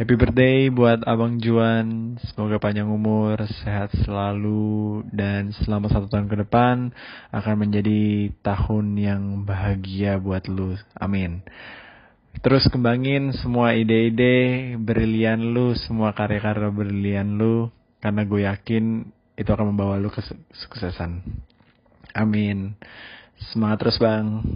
Happy birthday buat Abang Juan. Semoga panjang umur, sehat selalu, dan selama satu tahun ke depan akan menjadi tahun yang bahagia buat lu. Amin. Terus kembangin semua ide-ide berlian lu, semua karya-karya berlian lu, karena gue yakin itu akan membawa lu kesuksesan. Amin. Semangat terus bang.